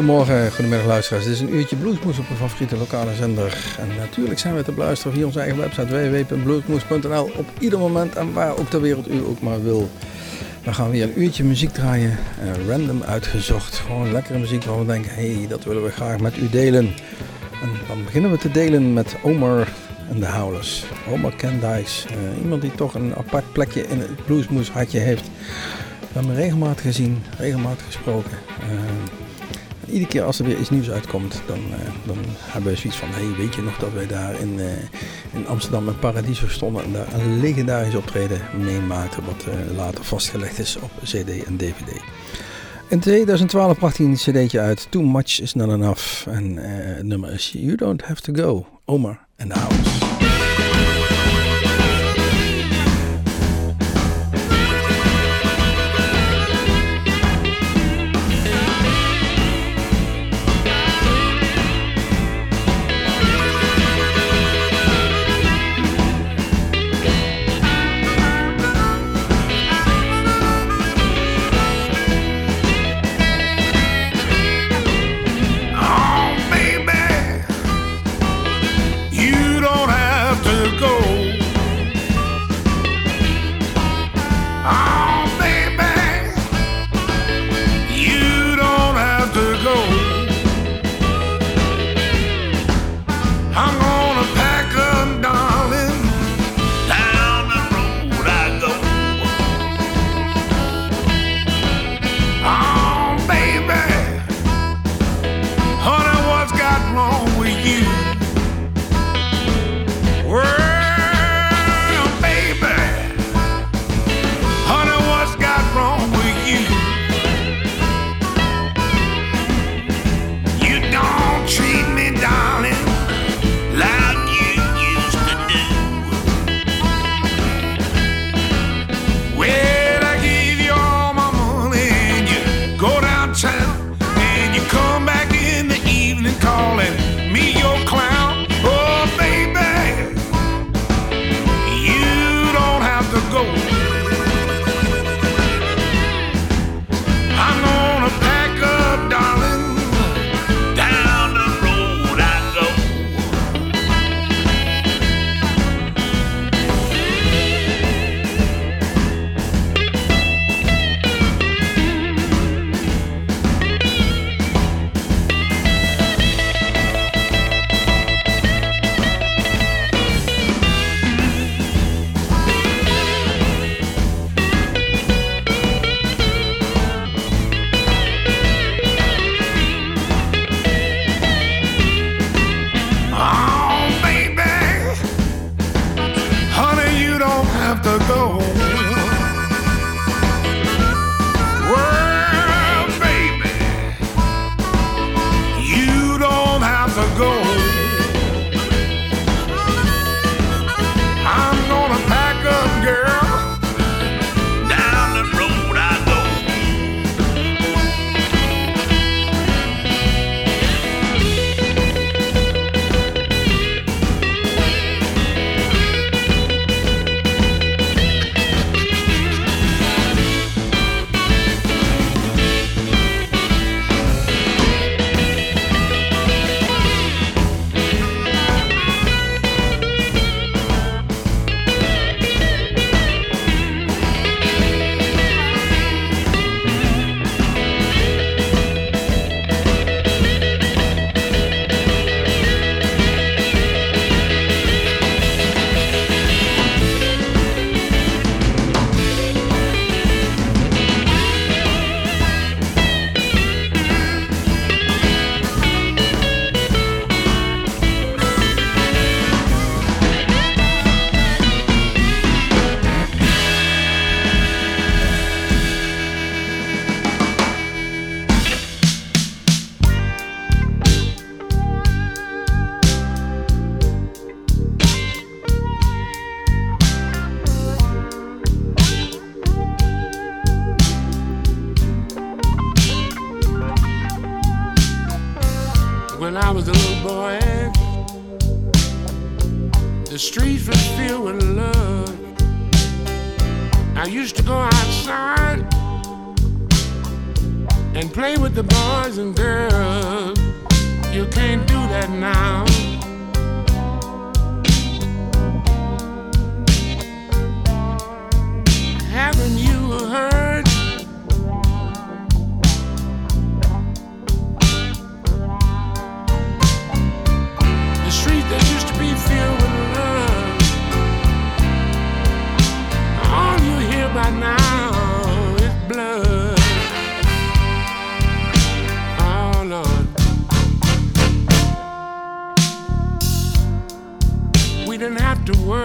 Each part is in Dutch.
Goedemorgen, goedemiddag luisteraars. Dit is een uurtje Bluesmoes op een favoriete lokale zender. En natuurlijk zijn we te beluisteren via onze eigen website www.bluesmoes.nl op ieder moment en waar ook ter wereld u ook maar wil. We gaan weer een uurtje muziek draaien, uh, random uitgezocht. Gewoon lekkere muziek waar we denken, hé, hey, dat willen we graag met u delen. En dan beginnen we te delen met Omar en de Howlers. Omar Candice, uh, iemand die toch een apart plekje in het Bluesmoes hartje heeft. We hebben hem regelmatig gezien, regelmatig gesproken. Uh, iedere keer als er weer iets nieuws uitkomt, dan, uh, dan hebben we zoiets van: hey, weet je nog dat wij daar in, uh, in Amsterdam en Paradiso stonden en daar een legendarisch optreden meemaakten, wat uh, later vastgelegd is op CD en DVD. In 2012 bracht hij een cd'tje uit, Too Much Is Not Enough. En het nummer is You Don't Have To Go, Omar and the House.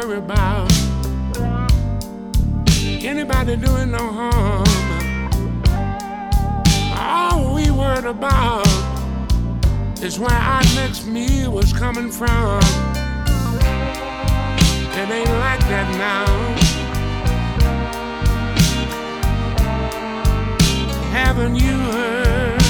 Worry about anybody doing no harm. All we worried about is where our next meal was coming from. It ain't like that now. Haven't you heard?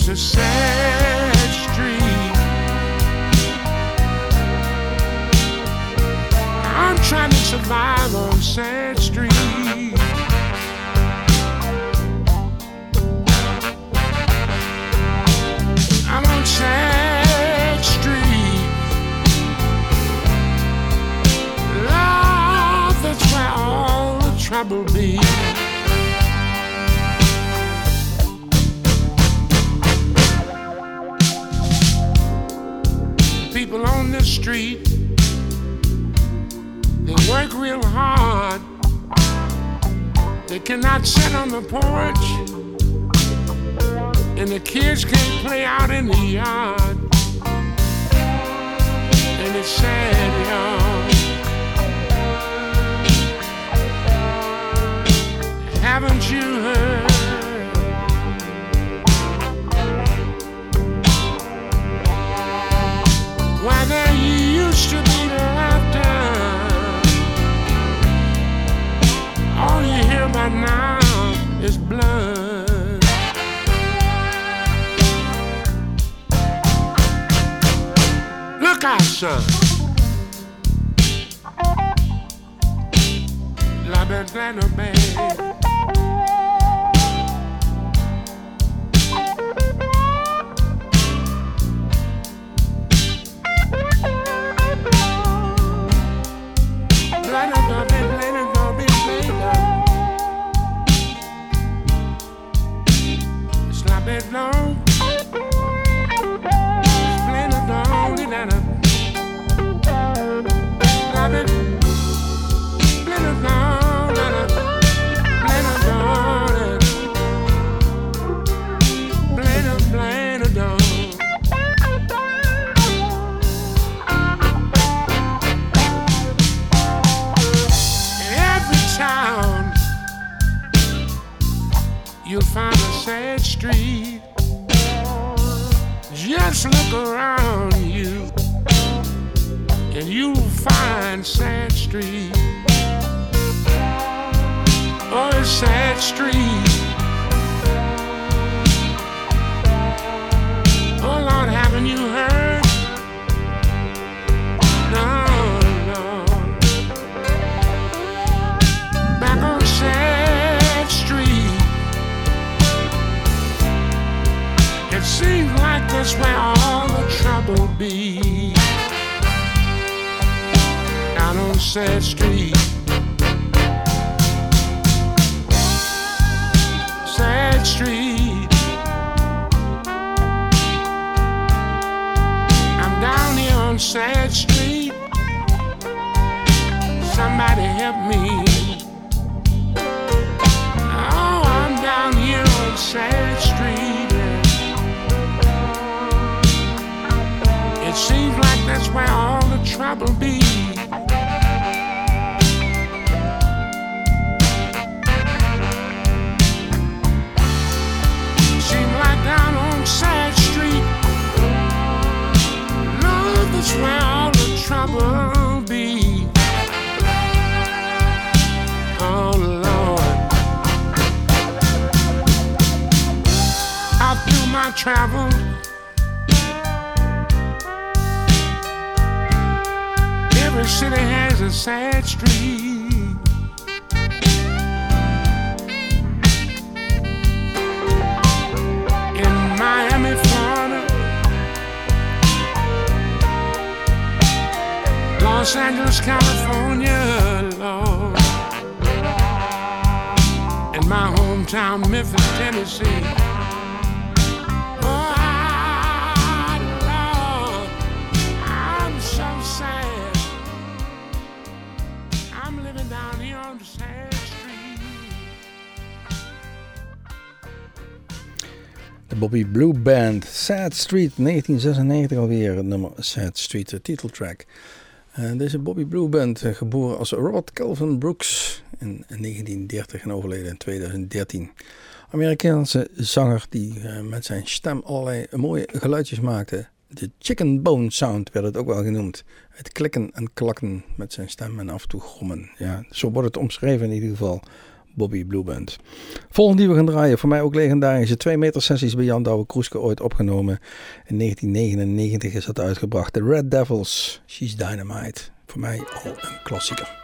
It's a sad street. I'm trying to survive on Sad Street. Street, they work real hard. They cannot sit on the porch, and the kids can't play out in the yard. Seems like that's where all the trouble be. Down on Sad Street. Sad Street. I'm down here on Sad Street. Somebody help me. Oh, I'm down here on Sad Street. Seems like that's where all the trouble be. Seems like down on Side Street, love is where all the trouble be. Oh Lord, I do my travel. City has a sad street. In Miami, Florida, Los Angeles, California, Lord, and my hometown, Memphis, Tennessee. Bobby Blue Band, Sad Street, 1996 alweer, nummer Sad Street, de titeltrack. En deze Bobby Blue Band, eh, geboren als Robert Calvin Brooks in 1930 en overleden in 2013. Amerikaanse zanger die eh, met zijn stem allerlei mooie geluidjes maakte. De chicken bone sound werd het ook wel genoemd. Het klikken en klakken met zijn stem en af en toe grommen. Ja, zo wordt het omschreven in ieder geval. Bobby Blue Band. Volgende die we gaan draaien, voor mij ook legendarische 2 meter sessies bij Jan Douwe Kroeske ooit opgenomen. In 1999 is dat uitgebracht. The Red Devils, She's Dynamite. Voor mij al een klassieker.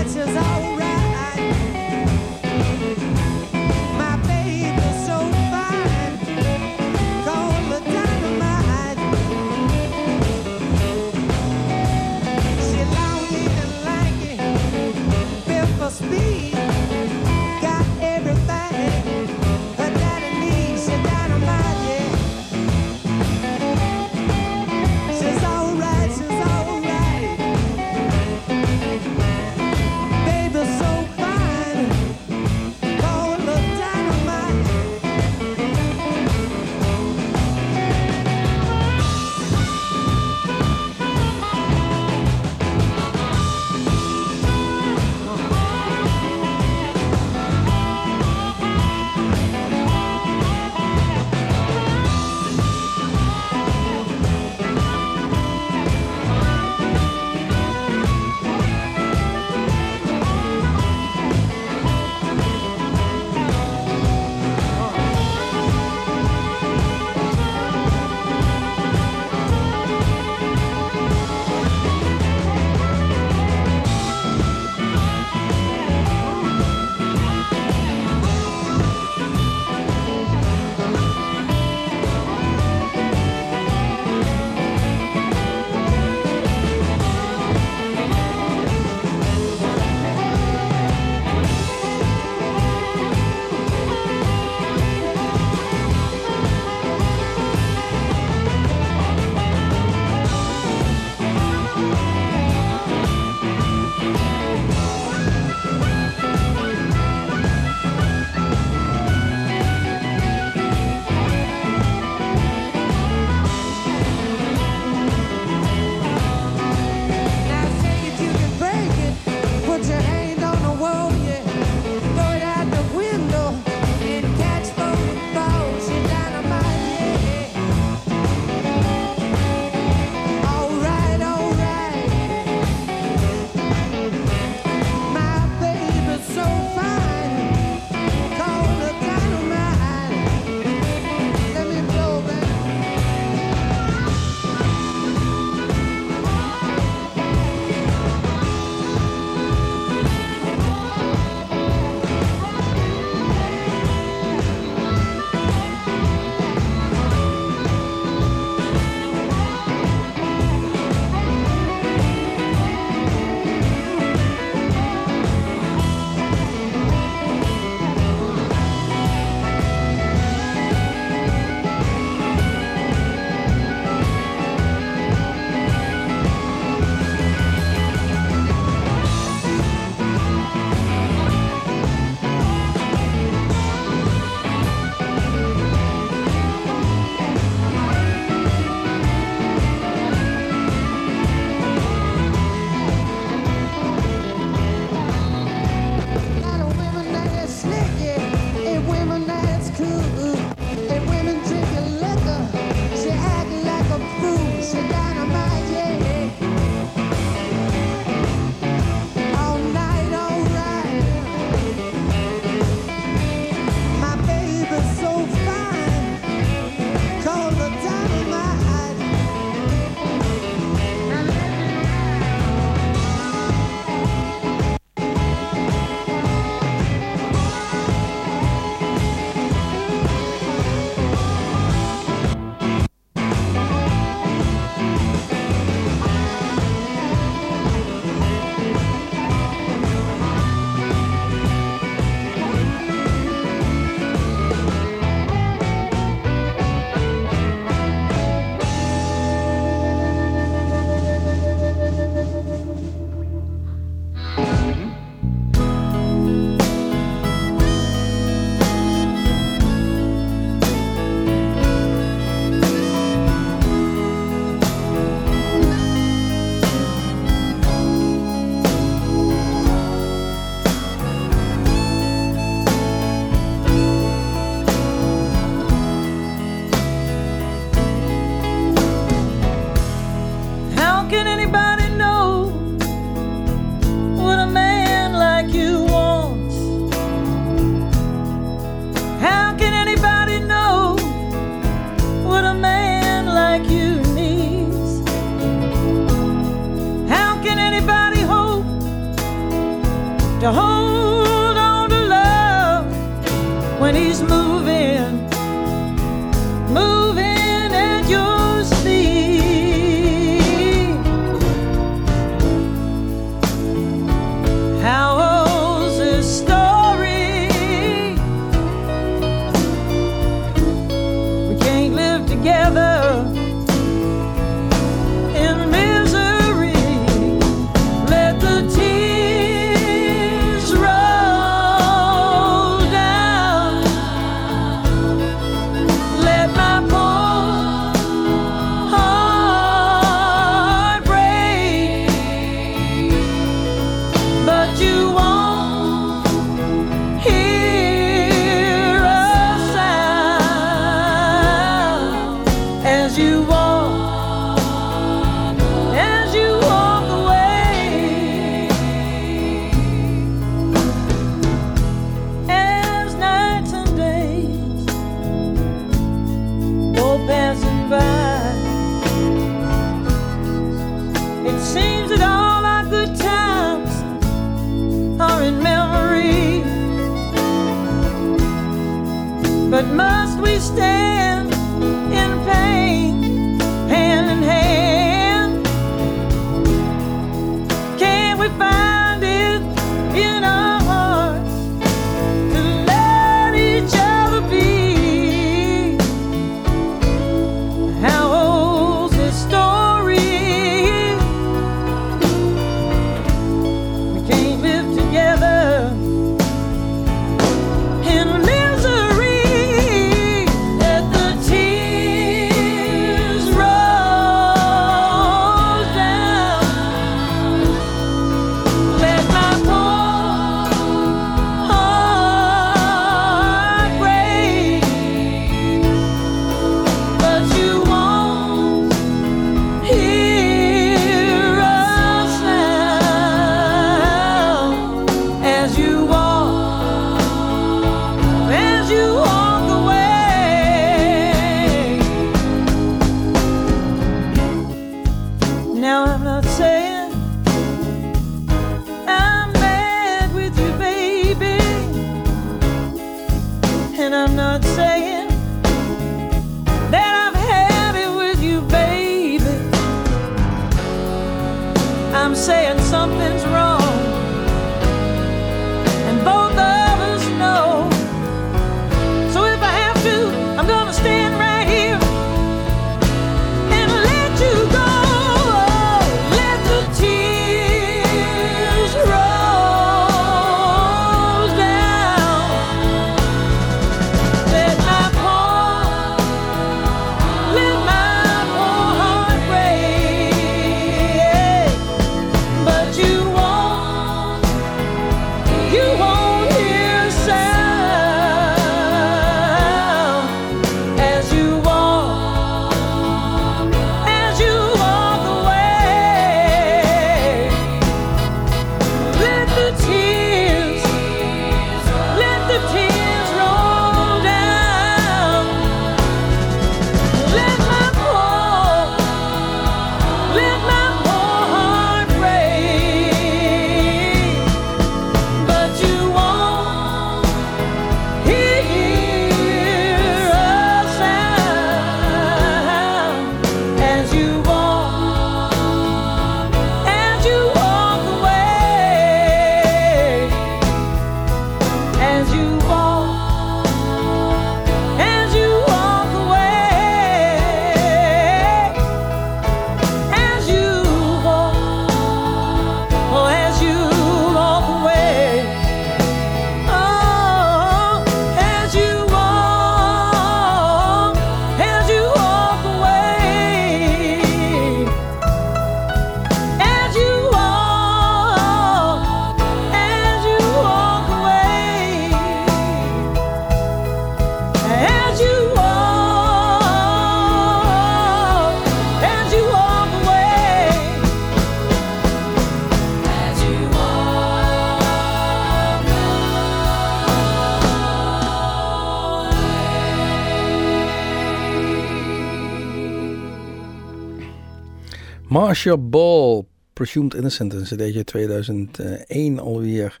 Marsha Ball, Presumed Innocent, een cd'tje 2001 alweer.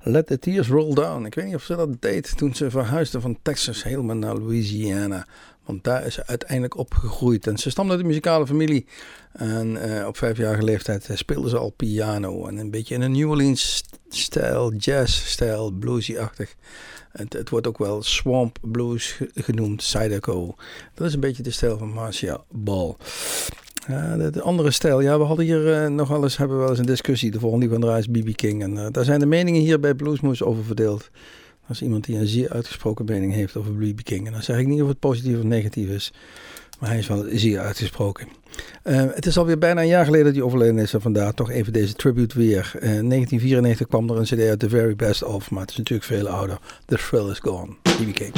Let the Tears Roll Down. Ik weet niet of ze dat deed toen ze verhuisde van Texas helemaal naar Louisiana. Want daar is ze uiteindelijk opgegroeid. En ze stamde uit een muzikale familie. En uh, op vijfjarige leeftijd eh, speelde ze al piano. En een beetje in een New Orleans-stijl, jazz-stijl, bluesy-achtig. Het, het, wordt ook wel swamp blues genoemd, Zydeco. Dat is een beetje de stijl van Marcia Ball. Ja, de, andere stijl. Ja, we hadden hier uh, nog eens, hebben we wel eens een discussie. De volgende die van de is BB King. En uh, daar zijn de meningen hier bij Bluesmoes over verdeeld. Als iemand die een zeer uitgesproken mening heeft over BB King. En dan zeg ik niet of het positief of negatief is. Maar hij is wel zeer uitgesproken. Uh, het is alweer bijna een jaar geleden dat hij overleden is. En vandaar toch even deze tribute weer. In 1994 kwam er een cd uit The Very Best of. Maar het is natuurlijk veel ouder. The Thrill is Gone. BB King.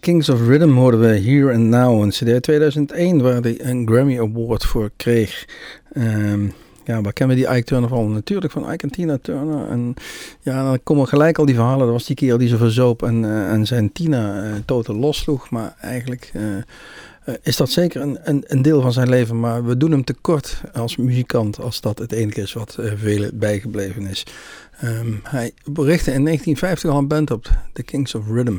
Kings of Rhythm hoorden we Here and Now, een CD 2001 waar hij een Grammy Award voor kreeg. Um, ja, waar kennen we die Ike Turner van? Natuurlijk van Ike en Tina Turner. En ja, dan komen gelijk al die verhalen. Dat was die keer die ze verzoop en, uh, en zijn Tina uh, totaal lossloeg. Maar eigenlijk uh, is dat zeker een, een, een, deel van zijn leven. Maar we doen hem tekort als muzikant als dat het enige is wat velen bijgebleven is. Um, hij richtte in 1950 al een band op, The Kings of Rhythm.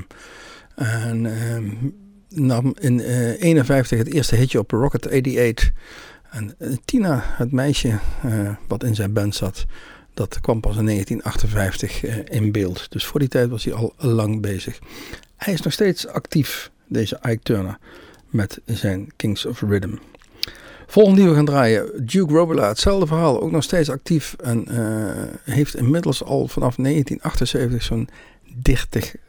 En um, nam in 1951 uh, het eerste hitje op Rocket 88. En uh, Tina, het meisje uh, wat in zijn band zat, dat kwam pas in 1958 uh, in beeld. Dus voor die tijd was hij al lang bezig. Hij is nog steeds actief, deze Ike Turner, met zijn Kings of Rhythm. Volgende die we gaan draaien, Duke Robilla, hetzelfde verhaal, ook nog steeds actief en heeft inmiddels al vanaf 1978 zo'n 30 uh,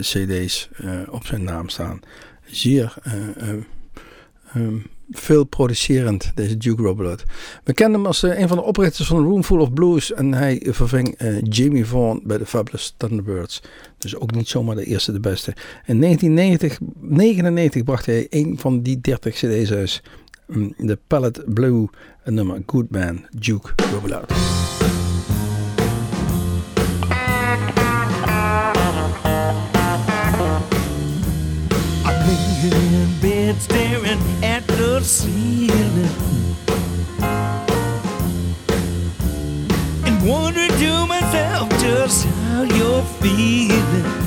cd's uh, op zijn naam staan. Zeer um, veel producerend, deze Duke Robillard. We kennen hem als een van de oprichters van Roomful of Blues en hij verving Jamie Vaughan bij de Fabulous Thunderbirds. Dus ook niet zomaar de eerste, de beste. In 1999 bracht hij een van die 30 cd's uit de Palette Blue nummer Good Man, Duke Robillard. In bed staring at the ceiling and wondering to myself just how you're feeling.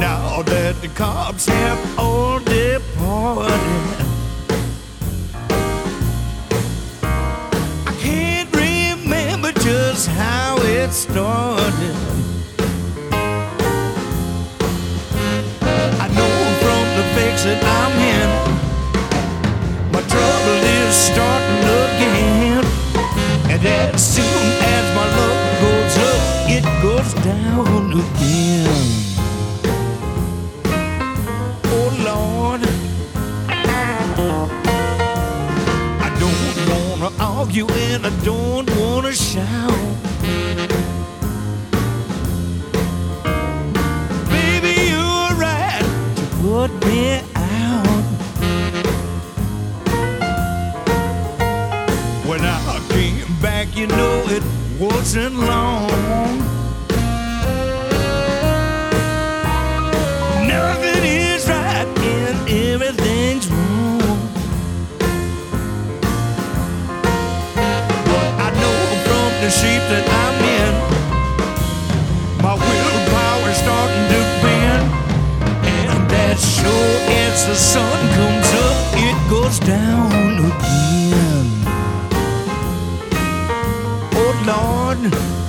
now that the cops have all departed. I can't remember just how it started. Starting again. And as soon as my luck goes up, it goes down again. Oh Lord, I don't wanna argue and I don't wanna shout. Baby, you're right to put me you know it wasn't long. Nothing is right and everything's wrong. But I know from the shape that I'm in. My willpower's starting to bend, and that sure as the sun comes up, it goes down one.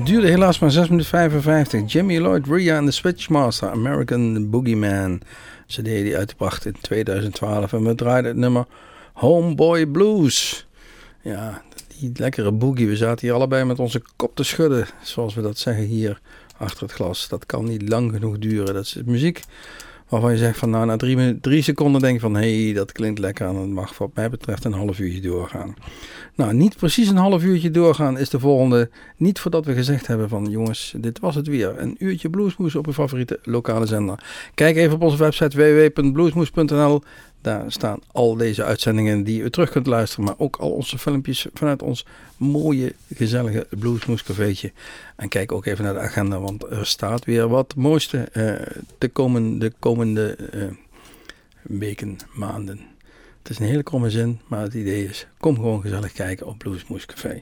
Het duurde helaas maar 6 minuten 55. Jimmy Lloyd Ria en de Switchmaster, American Boogeyman. CD die uitgebracht in 2012. En we draaiden het nummer Homeboy Blues. Ja, die lekkere boogie. We zaten hier allebei met onze kop te schudden. Zoals we dat zeggen hier achter het glas. Dat kan niet lang genoeg duren. Dat is muziek waarvan je zegt van nou na drie, drie seconden denk je van hé hey, dat klinkt lekker. En dat mag wat mij betreft een half uurtje doorgaan. Nou, niet precies een half uurtje doorgaan is de volgende. Niet voordat we gezegd hebben van jongens, dit was het weer. Een uurtje bluesmoes op uw favoriete lokale zender. Kijk even op onze website www.bluesmoes.nl. Daar staan al deze uitzendingen die u terug kunt luisteren. Maar ook al onze filmpjes vanuit ons mooie, gezellige Bluesmoes cafeetje. En kijk ook even naar de agenda, want er staat weer wat mooiste eh, de komende, komende eh, weken, maanden. Is een hele kromme zin, maar het idee is: kom gewoon gezellig kijken op Bluesmoes Café.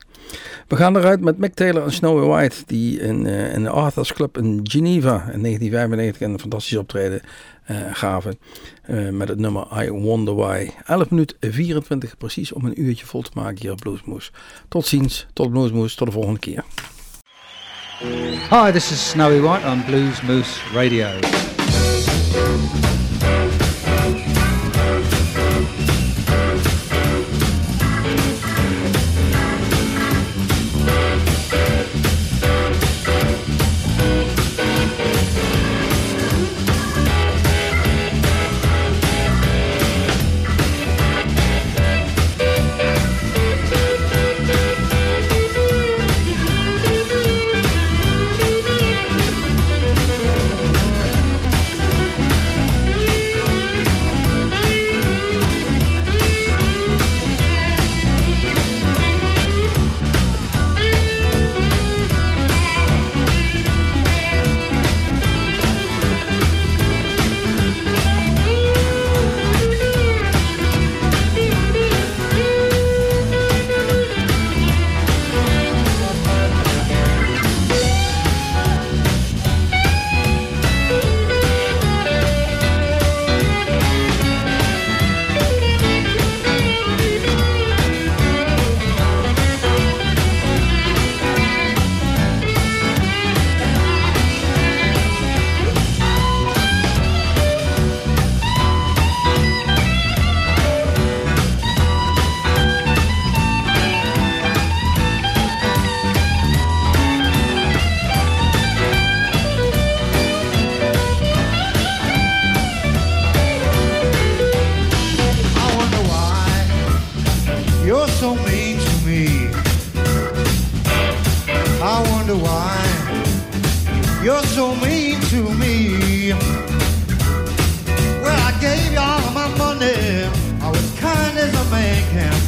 We gaan eruit met Mick Taylor en Snowy White, die in, eh, in de Arthur's Club in Geneva in 1995 een fantastisch optreden eh, gaven. eh, met het nummer I Wonder Why. 11 minuten 24 precies om een uurtje vol te maken hier op Bluesmoes. Tot ziens, tot Bluesmoes, tot de volgende keer. Hi, this is Snowy White on Blues Moose Radio.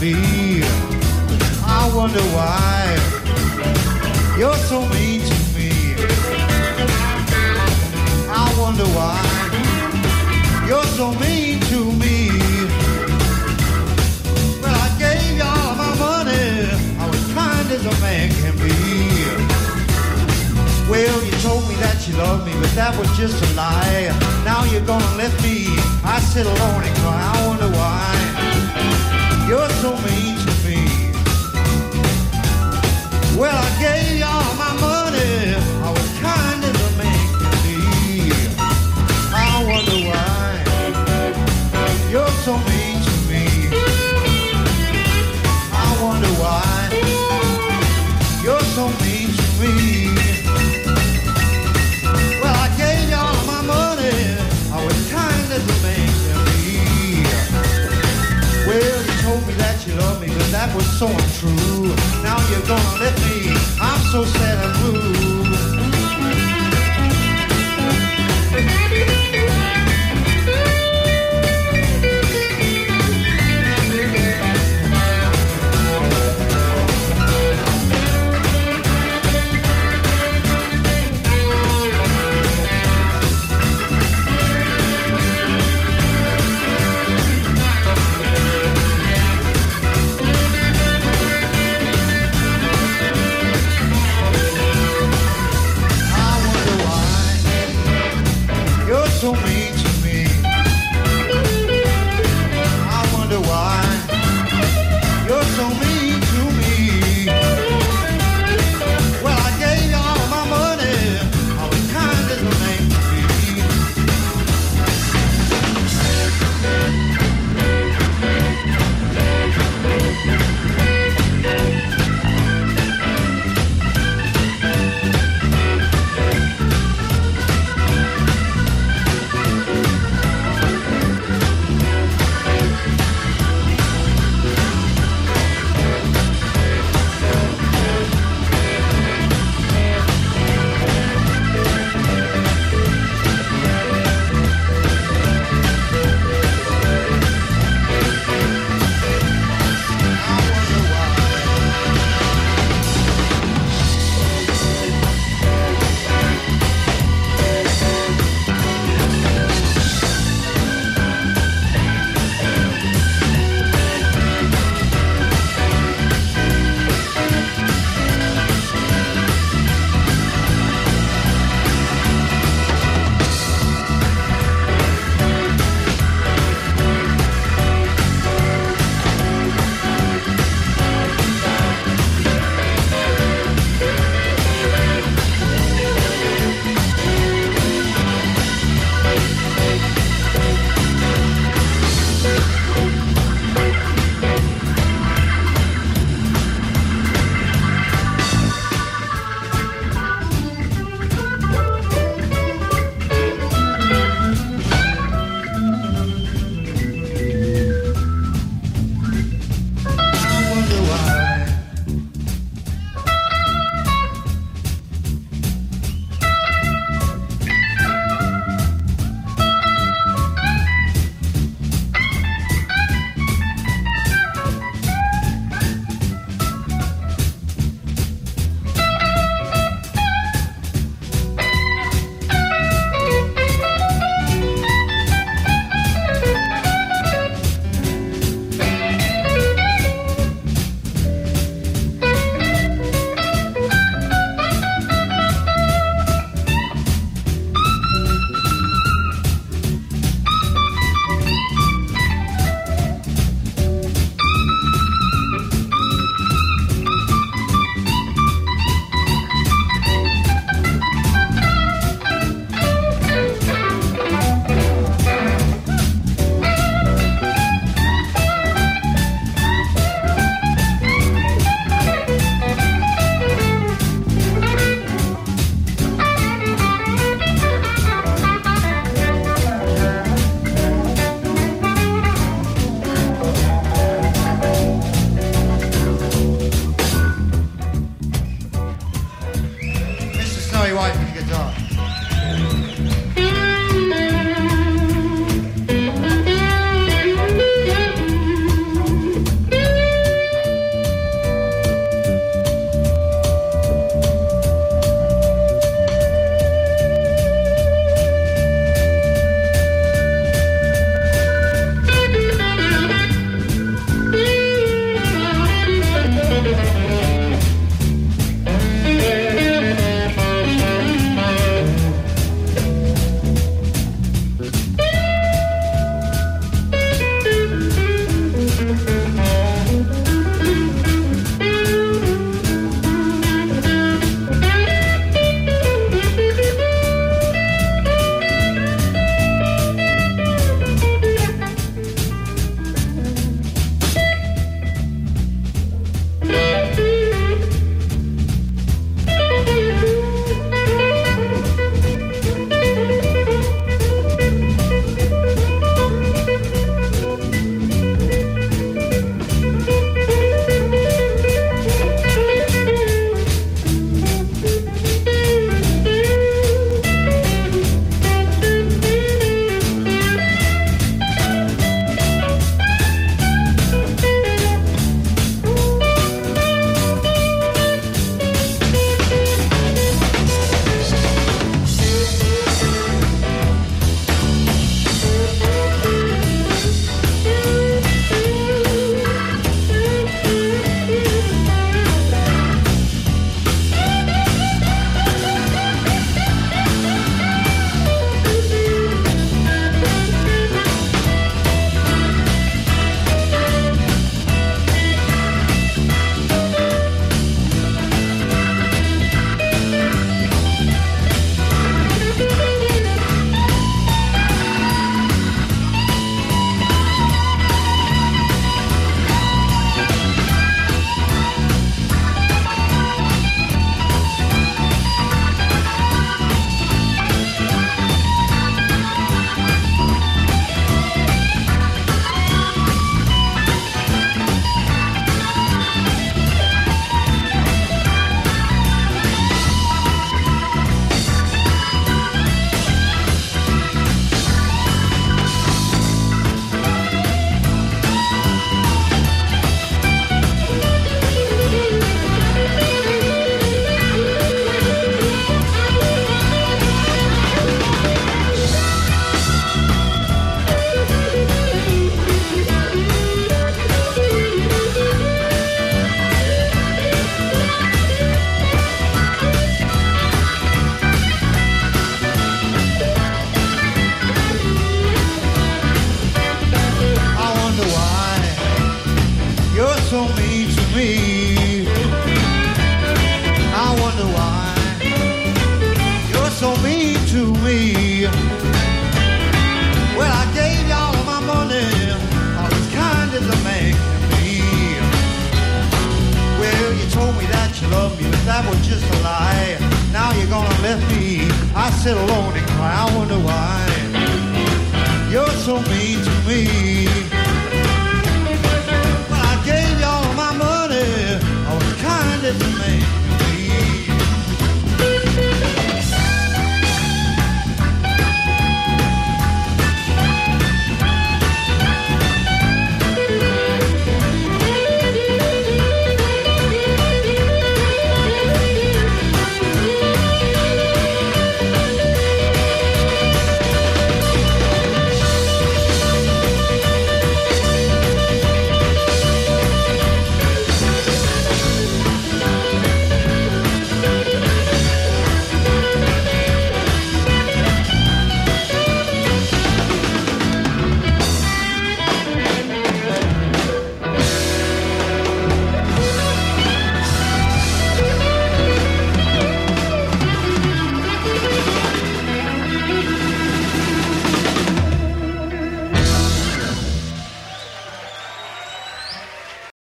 Be. I wonder why you're so mean to me. I wonder why you're so mean to me. Well, I gave you all my money. I was kind as a man can be. Well, you told me that you loved me, but that was just a lie. Now you're gonna let me. I sit alone and cry. I wonder why you're so mean to me. Well, I gave you all my money. I was kind that was so untrue. Now you're gonna let me. I'm so sad and blue.